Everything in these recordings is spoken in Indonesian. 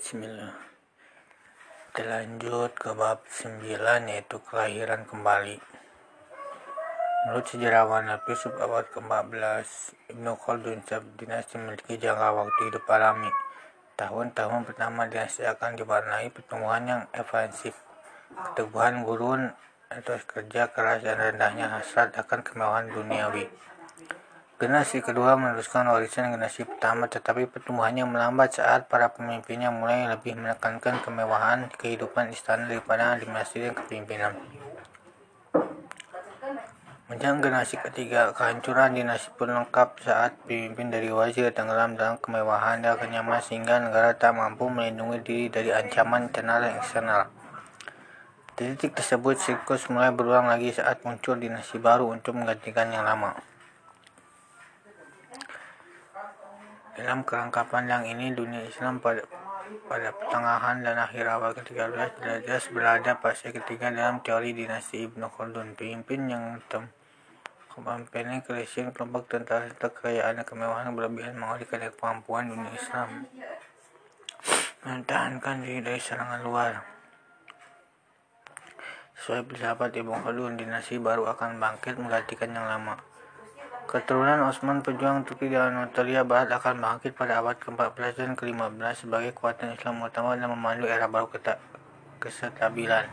Bismillah. Lanjut ke bab 9 yaitu kelahiran kembali. Menurut sejarawan filsuf abad ke-14, Ibnu Khaldun dinasti memiliki jangka waktu hidup alami. Tahun-tahun pertama dinasti akan diwarnai pertumbuhan yang evansif, keteguhan gurun atau kerja keras dan rendahnya hasrat akan kemewahan duniawi. Generasi kedua meneruskan warisan generasi pertama tetapi pertumbuhannya melambat saat para pemimpinnya mulai lebih menekankan kemewahan kehidupan istana daripada dinasti dan kepemimpinan. Menjelang generasi ketiga, kehancuran dinasti pun lengkap saat pemimpin dari wazir tenggelam dalam kemewahan dan kenyamanan sehingga negara tak mampu melindungi diri dari ancaman internal dan eksternal. Di titik tersebut, siklus mulai berulang lagi saat muncul dinasti baru untuk menggantikan yang lama. Dalam kerangka pandang ini, dunia Islam pada, pada pertengahan dan akhir awal ke-13 derajat berada fase ketiga dalam teori dinasti Ibnu Khaldun. Pemimpin yang tem kemampuannya kelompok tentara serta kekayaan dan kemewahan berlebihan mengalihkan kemampuan dunia Islam mempertahankan diri dari serangan luar. Sesuai filsafat Ibnu Khaldun, dinasti baru akan bangkit menggantikan yang lama. Keturunan Osman pejuang Turki dan Anatolia Barat akan bangkit pada abad ke-14 dan ke-15 sebagai kekuatan Islam utama dan memandu era baru kestabilan,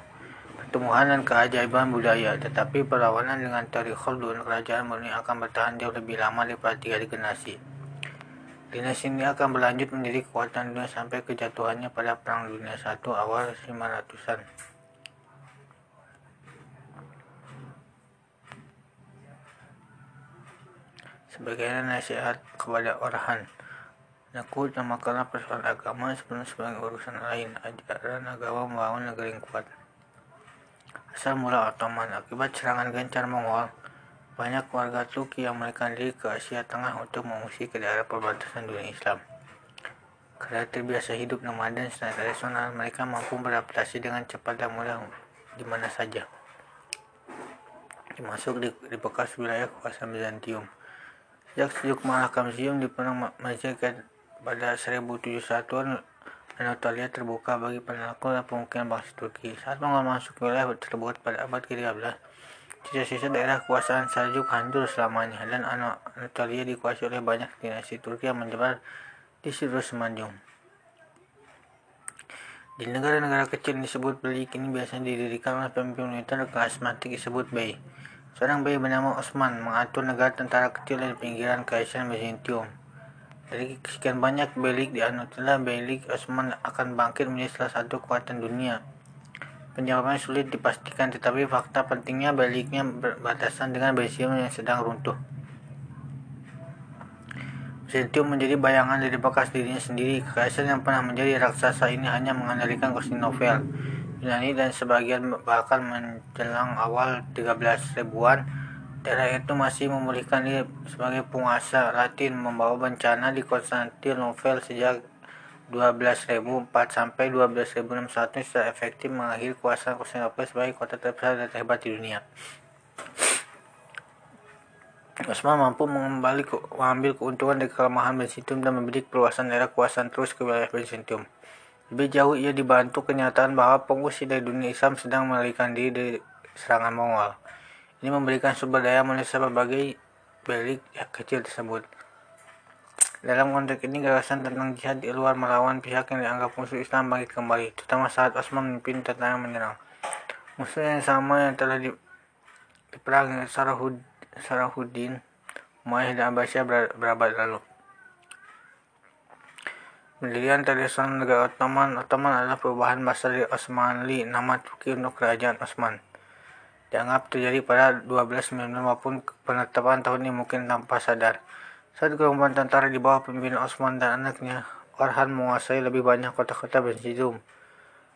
pertumbuhan dan keajaiban budaya. Tetapi perlawanan dengan teori Khaldun, kerajaan murni akan bertahan jauh lebih lama daripada tiga generasi. Dinasti ini akan berlanjut menjadi kekuatan dunia sampai kejatuhannya pada Perang Dunia I awal 500-an. Sebagai nasihat kepada Orhan. Aku namakanlah persoalan agama sebelum sebagai urusan lain. Ajaran agama membangun negeri yang kuat. Asal mula Ottoman akibat serangan gencar Mongol, banyak warga Turki yang melarikan diri ke Asia Tengah untuk mengungsi ke daerah perbatasan dunia Islam. Karena terbiasa hidup nomaden secara tradisional, mereka mampu beradaptasi dengan cepat dan mudah di mana saja. Termasuk di, di bekas wilayah kekuasaan Bizantium. Sejak sejuk mengalahkan Museum di Perang Majeerkat pada 1071 Anatolia terbuka bagi penakut dan pemukiman bangsa Turki. Saat Mongol masuk wilayah tersebut pada abad ke-13, sisa-sisa daerah kekuasaan Seljuk hancur selamanya dan Anatolia dikuasai oleh banyak dinasti Turki yang menyebar di seluruh semenanjung. Di negara-negara kecil disebut Belik ini biasanya didirikan oleh pemimpin militer karismatik disebut Bey. Seorang bayi bernama Osman mengatur negara tentara kecil di pinggiran Kaisar Byzantium. Dari sekian banyak belik di Anatolia, belik Osman akan bangkit menjadi salah satu kekuatan dunia. Penjawabannya sulit dipastikan, tetapi fakta pentingnya beliknya berbatasan dengan Byzantium yang sedang runtuh. Byzantium menjadi bayangan dari bekas dirinya sendiri. Kaisar yang pernah menjadi raksasa ini hanya mengandalkan Konstantinopel Yunani dan sebagian bahkan menjelang awal 13 ribuan daerah itu masih memulihkan diri sebagai penguasa Latin membawa bencana di Konstantinopel sejak 12.004 sampai 12.061 secara efektif mengakhiri kuasa Konstantinopel sebagai kota terbesar dan terhebat di dunia. Osman mampu mengembali mengambil keuntungan dari kelemahan Byzantium dan membidik perluasan daerah kekuasaan terus ke wilayah Byzantium. Lebih jauh ia dibantu kenyataan bahwa pengungsi dari dunia Islam sedang melarikan diri dari serangan Mongol. Ini memberikan sumber daya manusia berbagai belik kecil tersebut. Dalam konteks ini, gagasan tentang jihad di luar melawan pihak yang dianggap musuh Islam bangkit kembali, terutama saat Osman memimpin tentara menyerang. Musuh yang sama yang telah di, diperang Sarahud, Sarahuddin Muayyad dan Abbasiyah berabad lalu. Pendirian tradisional negara Ottoman Ottoman adalah perubahan bahasa dari Osmanli, nama Turki untuk Kerajaan Osman. Dianggap terjadi pada 1290 maupun penetapan tahun ini mungkin tanpa sadar. Saat gerombolan tentara di bawah pimpinan Osman dan anaknya, Orhan menguasai lebih banyak kota-kota Byzantium.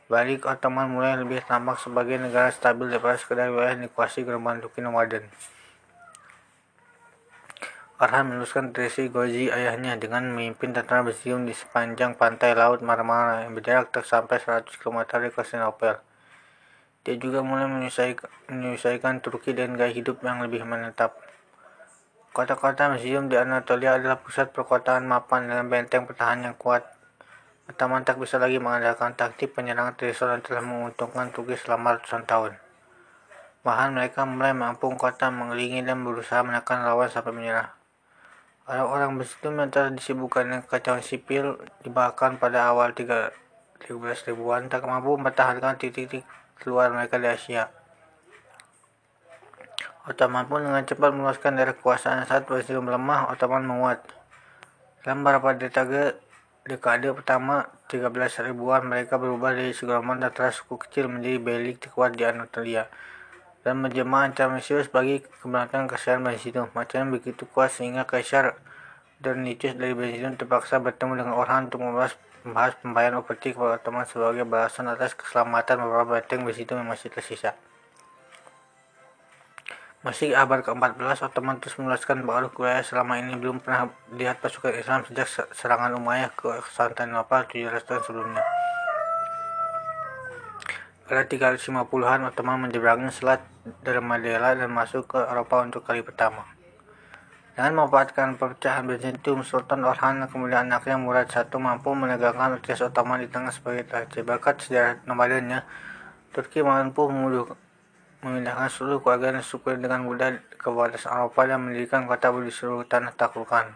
Balik Ottoman mulai lebih tampak sebagai negara stabil daripada sekedar wilayah yang dikuasai gerombolan Turki nomaden. Farhan meneruskan tradisi Gozi ayahnya dengan memimpin tentara Byzantium di sepanjang pantai Laut Marmara yang berjarak tak sampai 100 km dari Konstantinopel. Dia juga mulai menyelesaikan Turki dengan gaya hidup yang lebih menetap. Kota-kota Byzantium di Anatolia adalah pusat perkotaan mapan dengan benteng pertahanan yang kuat. Ottoman tak bisa lagi mengandalkan taktik penyerangan tradisional yang telah menguntungkan Turki selama ratusan tahun. Bahkan mereka mulai mampu kota mengelilingi dan berusaha menekan lawan sampai menyerah. Orang-orang yang telah disibukkan dengan kekacauan sipil dibakar pada awal 13 ribuan tak mampu mempertahankan titik-titik keluar mereka di Asia. Ottoman pun dengan cepat meluaskan daerah kekuasaan saat Muslim melemah, Ottoman menguat. Dalam beberapa dekade, dekade pertama 13 ribuan mereka berubah dari segelombang tentara suku kecil menjadi beylik terkuat di Anatolia dan menjelma ancaman serius bagi keberlanjutan kesehatan Byzantium. Macam begitu kuat sehingga Kaisar Donitius dari Byzantium terpaksa bertemu dengan Orhan untuk membahas, membahas pembayaran upeti kepada Ottoman sebagai balasan atas keselamatan beberapa benteng Byzantium yang masih tersisa. Masih abad ke-14, Ottoman terus meluaskan pengaruh ke selama ini belum pernah dilihat pasukan Islam sejak serangan Umayyah ke Konstantinopel 700 tahun sebelumnya. Pada 350-an, Ottoman menyeberangi selat Dardanella dan masuk ke Eropa untuk kali pertama. Dengan memanfaatkan perpecahan Byzantium, Sultan Orhan kemudian anaknya Murad I mampu menegakkan otoritas Ottoman di tengah sebagai raja. Berkat sejarah nomadennya, Turki mampu memindahkan seluruh keluarga dan suku dengan mudah ke batas Eropa dan mendirikan kota di seluruh tanah taklukan.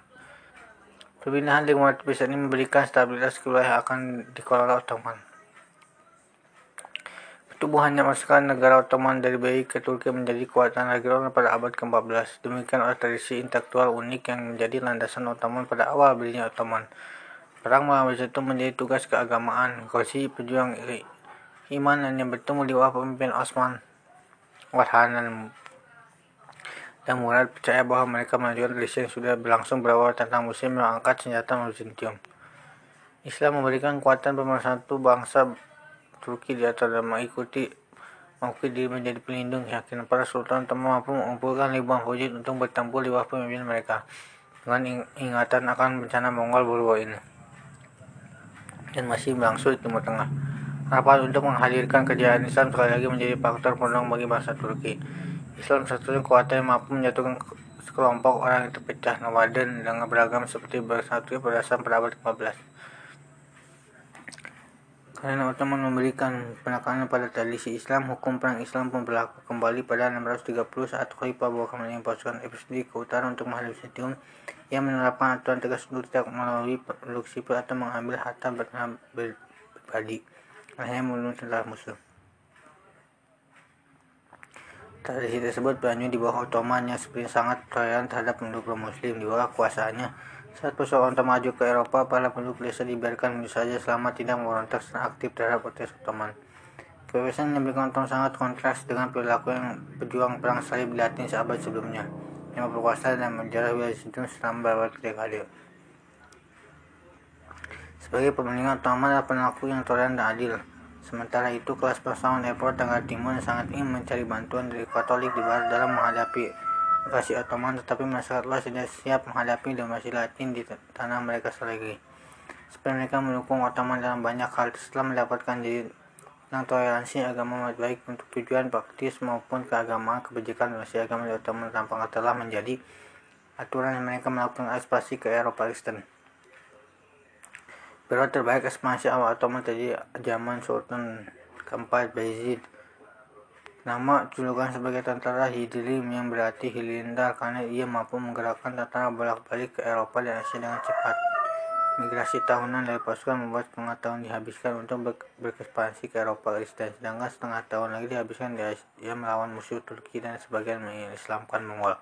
Perpindahan di besar ini memberikan stabilitas ke wilayah akan dikelola Ottoman. Pertumbuhannya pasukan negara Ottoman dari bayi ke Turki menjadi kekuatan regional pada abad ke-14. Demikian oleh tradisi intelektual unik yang menjadi landasan Ottoman pada awal berdirinya Ottoman. Perang melawan itu menjadi tugas keagamaan. Kosi pejuang iman yang bertemu di bawah pemimpin Osman Warhan dan Murad percaya bahwa mereka melanjutkan tradisi yang sudah berlangsung berawal tentang muslim yang angkat senjata Byzantium. Islam memberikan kekuatan pemersatu bangsa Turki di atas dan mengikuti mengakui diri menjadi pelindung keyakinan para sultan telah mampu mengumpulkan ribuan wujud untuk bertempur di bawah pemimpin mereka dengan ingatan akan bencana Mongol baru ini dan masih berlangsung di Timur Tengah. Harapan untuk menghadirkan kejayaan Islam sekali lagi menjadi faktor pendorong bagi bangsa Turki. Islam satu-satunya kekuatan yang mampu menjatuhkan sekelompok orang yang terpecah nomaden dengan beragam seperti bersatu pada abad 15. Karena Ottoman memberikan penekanan pada tradisi Islam, hukum perang Islam pun berlaku kembali pada 630 saat Khalifah Abu Bakar pasukan FSD ke utara untuk menghadapi Byzantium yang menerapkan aturan tegas untuk tidak melalui penduduk sipil atau mengambil harta pribadi. Hanya membunuh tentara musuh. Tradisi tersebut berlanjut di bawah Ottoman yang seperti sangat toleran terhadap penduduk muslim di bawah kuasanya saat persoalan maju ke Eropa, para penduduk desa dibiarkan begitu saja selama tidak memberontak secara aktif terhadap otoritas Ottoman. Kebebasan yang diberikan Ottoman sangat kontras dengan perilaku yang pejuang perang salib di Latin seabad sebelumnya, yang berkuasa dan menjarah wilayah itu selama beberapa dekade. Sebagai pemenang Ottoman adalah penakut yang toleran dan adil. Sementara itu, kelas bangsawan Eropa Tenggara Timur sangat ingin mencari bantuan dari Katolik di Barat dalam menghadapi invasi Ottoman tetapi masyarakatlah sudah siap menghadapi invasi Latin di tanah mereka selagi. Seperti mereka mendukung Ottoman dalam banyak hal setelah mendapatkan jadi tentang toleransi agama baik untuk tujuan praktis maupun keagamaan kebijakan masih agama di Ottoman tampaknya telah menjadi aturan yang mereka melakukan ekspansi ke Eropa Kristen. Periode terbaik ekspansi awal Ottoman terjadi zaman Sultan keempat Bayezid Nama julukan sebagai tentara Hidrim yang berarti Hilindar karena ia mampu menggerakkan tentara bolak-balik ke Eropa dan Asia dengan cepat. Migrasi tahunan dari pasukan membuat setengah tahun dihabiskan untuk ber berekspansi ke Eropa Kristen, sedangkan setengah tahun lagi dihabiskan di melawan musuh Turki dan sebagian mengislamkan Mongol.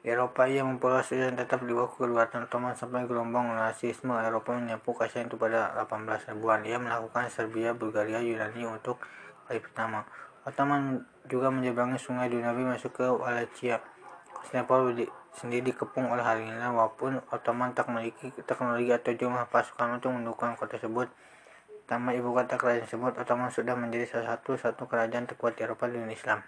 Eropa ia memperluas dan tetap di bawah kedaulatan Ottoman sampai gelombang nasisme Eropa menyapu Asia itu pada 18 ribuan. Ia melakukan Serbia, Bulgaria, Yunani untuk kali pertama. Ottoman juga menyeberangi sungai Dunabi masuk ke Wallachia. Konstantinopel sendiri dikepung oleh hal ini walaupun Ottoman tak memiliki teknologi atau jumlah pasukan untuk mendukung kota tersebut. Tanpa ibu kota kerajaan tersebut, Ottoman sudah menjadi salah satu satu kerajaan terkuat di Eropa di Islam.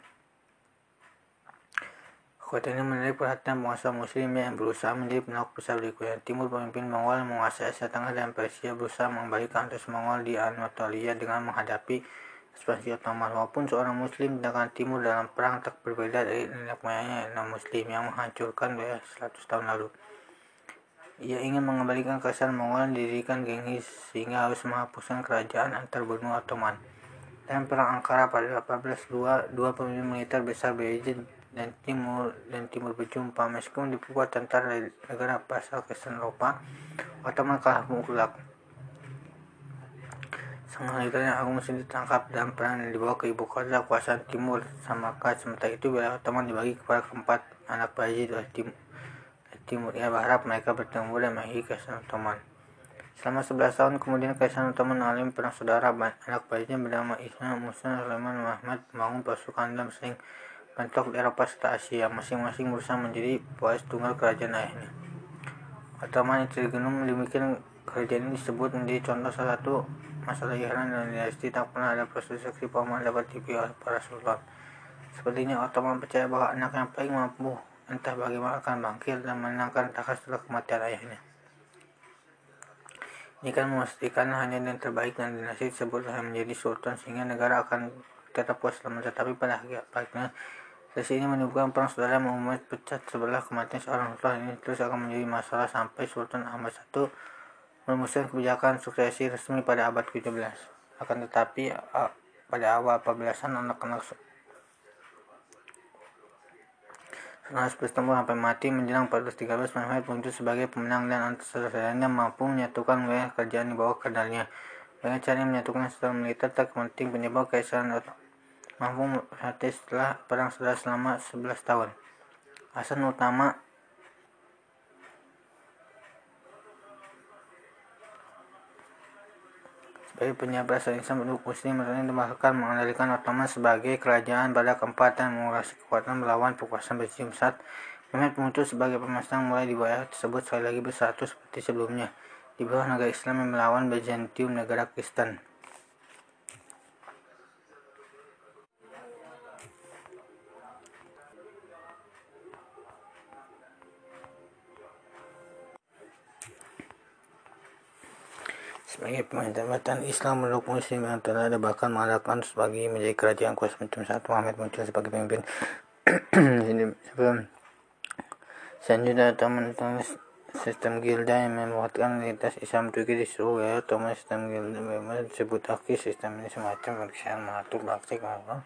Kota ini menarik perhatian penguasa muslim yang berusaha menjadi penakut besar berikutnya. Timur pemimpin Mongol menguasai Asia Tengah dan Persia berusaha mengembalikan atas Mongol di Anatolia dengan menghadapi ekspansi Ottoman walaupun seorang muslim dengan timur dalam perang tak berbeda dari nenek moyangnya non muslim yang menghancurkan wilayah 100 tahun lalu Ia ingin mengembalikan Kaisar Mongol didirikan Genghis sehingga harus menghapuskan kerajaan antar benua Ottoman. Dalam perang Ankara pada 1802, dua pemimpin militer besar Bayezid dan Timur dan Timur berjumpa. Meskipun diperkuat tentara negara pasal Kristen Eropa, Ottoman kalah mutlak. Sang yang Agung Musim ditangkap dan perang dan dibawa ke ibu kota kekuasaan Timur Samarkand. Sementara itu wilayah Ottoman dibagi kepada keempat anak Bayezid oleh Timur. Timur ia berharap mereka bertemu dan mengakhiri Kaisar Ottoman. Selama 11 tahun kemudian Kaisar Ottoman mengalami perang saudara anak Bayezid bernama Ismail Musa Sulaiman Muhammad membangun pasukan dan sering bentuk di Eropa serta Asia. Masing-masing berusaha menjadi poes tunggal kerajaan ayahnya. Ottoman Intrigenum demikian kerajaan ini disebut menjadi contoh salah satu Masalah Iran dan dinasti tak pernah ada seksi paman dapat dipilih oleh para sultan. Sepertinya Ottoman percaya bahwa anak yang paling mampu entah bagaimana akan bangkit dan menangkan takhta setelah kematian ayahnya. Ini kan memastikan hanya yang terbaik dan dinasti tersebut yang menjadi sultan sehingga negara akan tetap puas selama tetapi pada akhirnya Sesi ini menimbulkan perang saudara yang membuat pecah sebelah kematian seorang sultan ini terus akan menjadi masalah sampai Sultan Ahmad I merumuskan kebijakan suksesi resmi pada abad ke-17. Akan tetapi, pada awal 14-an anak-anak harus bertemu sampai mati menjelang 1413 Mehmed muncul sebagai pemenang dan saudaranya mampu menyatukan wilayah kerajaan di bawah kendalinya. Dengan cara menyatukan setelah militer tak penting penyebab keisaran mampu hati setelah perang saudara selama 11 tahun. Hasan utama Sebagai penyebar Islam untuk Muslim ini bahkan mengendalikan Ottoman sebagai kerajaan pada keempat dan menguasai kekuatan melawan kekuasaan Byzantium saat Mehmet muncul sebagai pemasang mulai di wilayah tersebut sekali lagi bersatu seperti sebelumnya di bawah negara Islam yang melawan Byzantium negara Kristen. Sebagai pemerintahan Islam meluk muslim yang telah ada bahkan mengharapkan sebagai menjadi kerajaan kuasa macam satu Muhammad muncul sebagai pemimpin. Sebelum selanjutnya teman-teman sistem gilda yang membuatkan lintas Islam Turki di seluruh ya teman sistem gilda memang disebut akhir sistem ini semacam perkisaan mengatur praktik maupun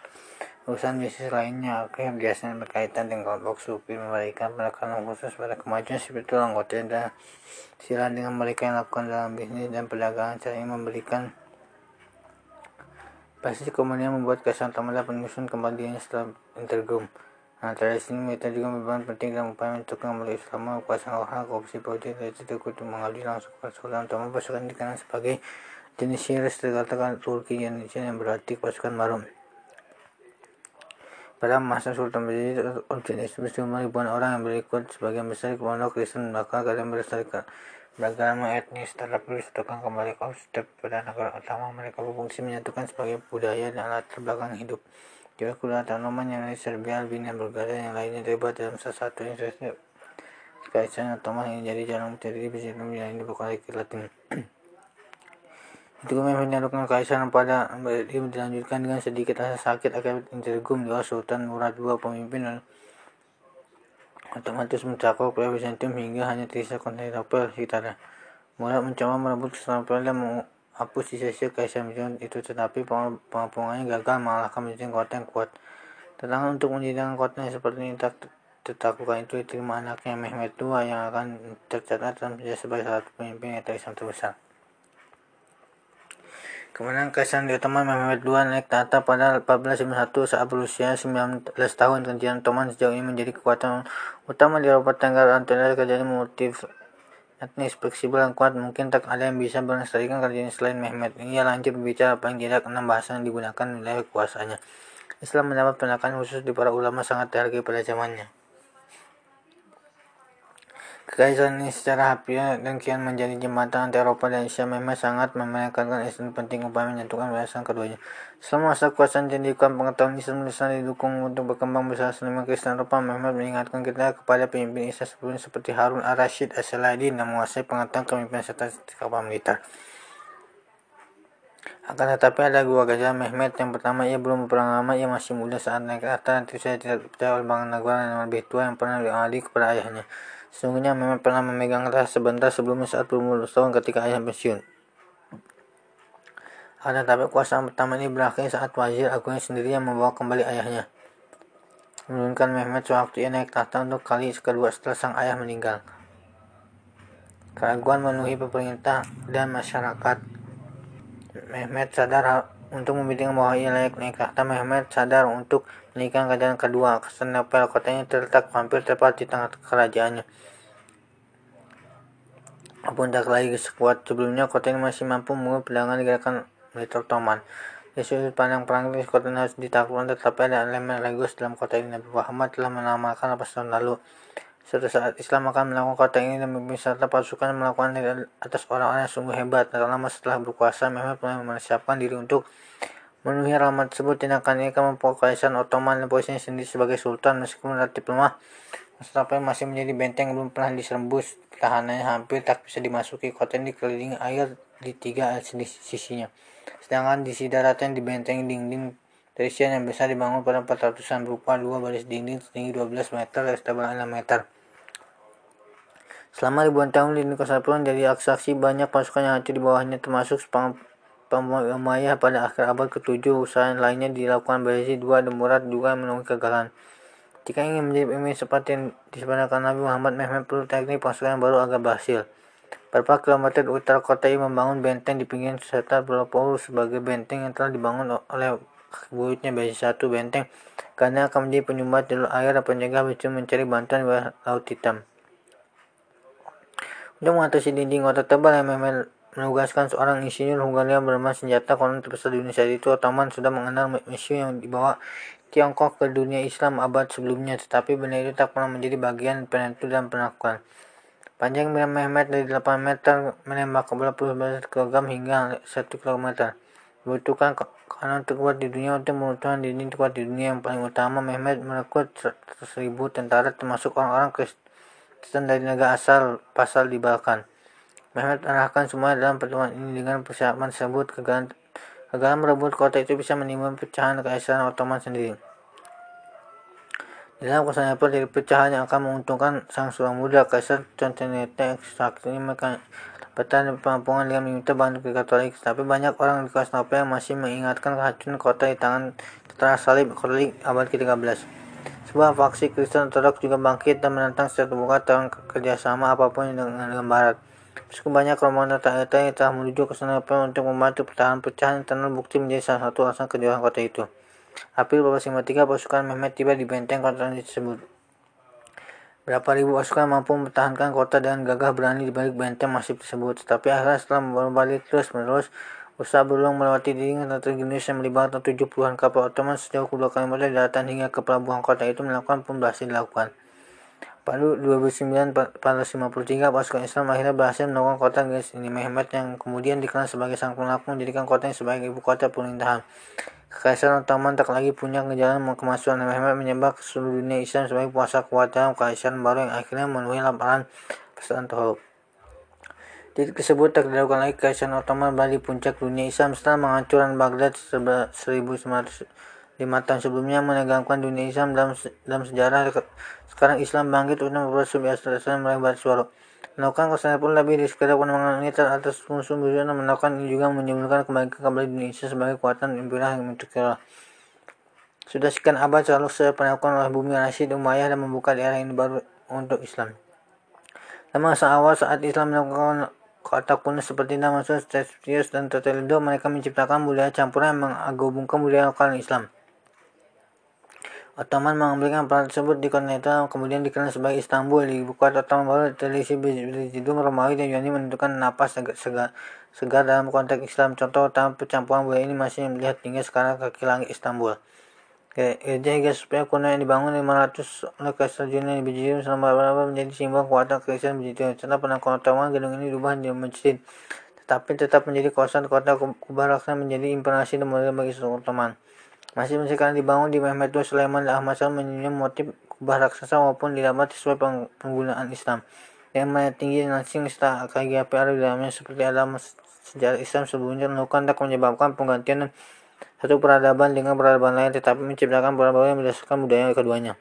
Urusan bisnis lainnya akhirnya biasanya berkaitan dengan kelompok sufi memberikan penekanan khusus pada kemajuan spiritual anggota dan sila dengan mereka yang lakukan dalam bisnis dan perdagangan cara memberikan pasti kemudian membuat kesan tamala penyusun kembali setelah intergum. Nah, tradisi ini juga berperan penting dalam upaya untuk kembali Islam kuasa orang korupsi politik dan itu untuk mengalih langsung ke utama pasukan dikenal sebagai jenis Siris terkatakan Turki Indonesia yang berarti pasukan baru. Pada masa Sultan Majid jenis bersama ribuan orang yang berikut sebagian besar pondok Kristen maka kalian berserikat beragama etnis tetapi disatukan kembali konsep pada negara utama mereka berfungsi menyatukan sebagai budaya dan alat belakang hidup. Kuda tanaman yang lain Serbia Albania Bulgaria yang lainnya terlibat dalam salah satu institusi Kaisan Ottoman yang jadi jalan menjadi bisa yang bukan Latin Itu memang menyalurkan kekaisaran pada dia dilanjutkan dengan sedikit rasa sakit akibat intergum di Sultan Murad II pemimpin otomatis mencakup wilayah Byzantium hingga hanya tersisa Konstantinopel sekitarnya. Murad mencoba merebut Konstantinopel dan menghapus sisa-sisa kekaisaran Byzantium itu tetapi pengapungannya gagal mengalahkan Byzantium kota yang kuat. Tantangan untuk menjadikan kota yang seperti ini tak tetakukan itu diterima anaknya Mehmet II yang akan tercatat dalam sebagai salah satu pemimpin yang terbesar. Kemudian Kaisar Ottoman Mehmet II naik tahta pada 1451 saat berusia 19 tahun. Kerajaan Ottoman sejauh ini menjadi kekuatan utama di Eropa Tenggara Antonia kerajaan motif etnis fleksibel dan kuat. Mungkin tak ada yang bisa melestarikan kerajaan selain Mehmet. Ia lanjut berbicara paling tidak enam bahasa yang digunakan wilayah kekuasaannya. Islam mendapat penekanan khusus di para ulama sangat dihargai pada zamannya. Kekaisaran ini secara harfiah dan kian menjadi jembatan antara Eropa dan Asia memang sangat memenekankan Islam penting upaya menyatukan barisan keduanya. Selama masa kuasaan jadikan pengetahuan Islam Islam didukung untuk berkembang besar selama Kristen Eropa Muhammad mengingatkan kita kepada pemimpin Islam sebelumnya seperti Harun al-Rashid as-Saladin yang menguasai pengetahuan kepemimpinan serta kapal militer. Akan tetapi ada dua gajah Mehmet. Yang pertama, ia belum berperang lama, ia masih muda saat naik ke atas. Nanti saya tidak percaya oleh Bang Nagara yang lebih tua yang pernah dialih kepada ayahnya. Sesungguhnya Mehmet pernah memegang tas sebentar sebelumnya saat berumur tahun ketika ayah pensiun. Ada tapi kuasa pertama ini berakhir saat wazir agungnya sendiri yang membawa kembali ayahnya. Menurunkan Mehmet sewaktu ia naik tahta untuk kali kedua setelah sang ayah meninggal. Keraguan memenuhi pemerintah dan masyarakat. Mehmet sadar untuk membuktikan bahwa ia layak naik tahta. Mehmet sadar untuk menikah kerajaan kedua. Konstantinopel kotanya terletak hampir tepat di tengah kerajaannya. Walaupun tak lagi sekuat sebelumnya, kota ini masih mampu mengukur pedangan gerakan militer Ottoman. Di sudut pandang perang ini kota ini harus ditaklukkan tetapi ada elemen religius dalam kota ini. Nabi Muhammad telah menamakan lepas tahun lalu. Suatu saat Islam akan melakukan kota ini dan serta pasukan melakukan atas orang-orang yang sungguh hebat. Tak lama setelah berkuasa, Mehmet mulai mempersiapkan diri untuk memenuhi rahmat tersebut. Tindakan ini akan Kaisaran Ottoman dan posisinya sendiri sebagai sultan meskipun relatif lemah. Mustafa masih menjadi benteng belum pernah diserembus. Pertahanannya hampir tak bisa dimasuki. Kota ini dikelilingi air di tiga sisinya. Sedangkan di sisi daratan dibentengi dinding terisian yang besar dibangun pada 400-an berupa dua baris dinding setinggi 12 meter dan setebal 6 meter. Selama ribuan tahun dinding Konstantinopel jadi saksi banyak pasukan yang hancur di bawahnya termasuk Umayyah pada akhir abad ke-7 usaha lainnya dilakukan Bayezid II dan Murad juga menemui kegagalan. Jika ingin menjadi pemimpin seperti yang disebenarkan Nabi Muhammad Mehmet perlu teknik pasukan yang baru agar berhasil. Beberapa kilometer utara kota ini membangun benteng di pinggir serta Pulau sebagai benteng yang telah dibangun oleh buyutnya bagi satu benteng karena akan menjadi penyumbat jalur air dan penjaga mencari bantuan di Laut Hitam. Untuk mengatasi dinding kota tebal yang menugaskan seorang insinyur Hungaria bernama senjata konon terbesar di Indonesia itu Ottoman sudah mengenal misi yang dibawa Tiongkok ke dunia Islam abad sebelumnya tetapi benda itu tak pernah menjadi bagian penentu dan penaklukan. Panjang Miriam Mehmet dari 8 meter menembak ke bola 12 kg hingga 1 km. Dibutuhkan kanan terkuat di dunia untuk meruntuhkan dinding terkuat di dunia yang paling utama. Mehmet merekrut 1000 tentara termasuk orang-orang Kristen dari negara asal pasal di Balkan. Mehmet arahkan semua dalam pertemuan ini dengan persiapan tersebut kegagalan, merebut kota itu bisa menimbulkan pecahan kekaisaran Ottoman sendiri. Dalam Konstantinopel dari pecahan yang akan menguntungkan sang seorang muda Kaisar Constantinople ini mereka bertahan penampungan dengan meminta bantu ke Katolik, tapi banyak orang di Konstantinopel yang masih mengingatkan kehancuran kota di tangan tentara salib Katolik abad ke-13. Sebuah faksi Kristen Ortodoks juga bangkit dan menentang secara terbuka tentang kerjasama apa pun dengan, dengan Barat. Meskipun banyak rombongan datang yang telah menuju ke Konstantinopel untuk membantu pertahanan pecahan internal bukti menjadi salah satu alasan kejuaraan kota itu. April 1853 pasukan Mehmet tiba di benteng kota tersebut. Berapa ribu pasukan mampu mempertahankan kota dengan gagah berani di balik benteng masif tersebut. Tetapi akhirnya setelah berbalik terus menerus, usaha berulang melewati dinding dan Indonesia yang melibatkan 70-an kapal Ottoman sejauh kedua kali di daratan hingga ke pelabuhan kota itu melakukan pun dilakukan. Pada 2009, 453, pasukan Islam akhirnya berhasil melakukan kota Gres ini. Mehmet yang kemudian dikenal sebagai sang pelaku menjadikan kota ini sebagai ibu kota pemerintahan. Kekaisaran Ottoman tak lagi punya jalan kemasukan Mehmet menyebar ke seluruh dunia Islam sebagai puasa kuat dalam kekaisaran baru yang akhirnya memenuhi laporan pesan Tohol. Titik tersebut tak lagi kekaisaran Ottoman di puncak dunia Islam setelah menghancurkan Baghdad 1905 tahun sebelumnya menegangkan dunia Islam dalam, dalam sejarah sekarang Islam bangkit untuk membuat sebuah meraih barat suara melakukan kesalahan pun lebih dari sekedar pengembangan militer atas musuh dan melakukan ini juga menyebutkan kembali kembali Indonesia sebagai kekuatan imperial yang mentukar. Sudah sekian abad selalu saya penaklukan oleh bumi Rashid Umayyah dan membuka daerah ini baru untuk Islam. Masa awal saat Islam melakukan kota kuno seperti Damaskus, Testius, dan Totalido, mereka menciptakan budaya campuran yang mengagumkan budaya lokal Islam. Ottoman mengambilkan peran tersebut di kontinental kemudian dikenal sebagai Istanbul. Di kota Ottoman baru tradisi Bizantium, Romawi, dan Yunani menentukan napas segar, segar dalam konteks Islam. Contoh utama percampuran budaya ini masih melihat hingga sekarang kaki langit Istanbul. Gereja Hagia Sophia kuno yang dibangun 500 oleh Kaisar Julian Bizantium selama beberapa menjadi simbol kekuatan kekaisaran Bizantium. Setelah penangkapan Ottoman, gedung ini diubah menjadi masjid, tetapi tetap menjadi kawasan kota kubah raksasa menjadi imponasi dan modern bagi seluruh Ottoman. Masih sekarang dibangun di Mehmet II Sulaiman Ahmad Shah motif kubah raksasa maupun didapat sesuai penggunaan Islam. Yang mana tinggi serta KGP ada di dalamnya seperti dalam sejarah Islam sebelumnya melakukan tak menyebabkan penggantian satu peradaban dengan peradaban lain tetapi menciptakan peradaban yang berdasarkan budaya keduanya.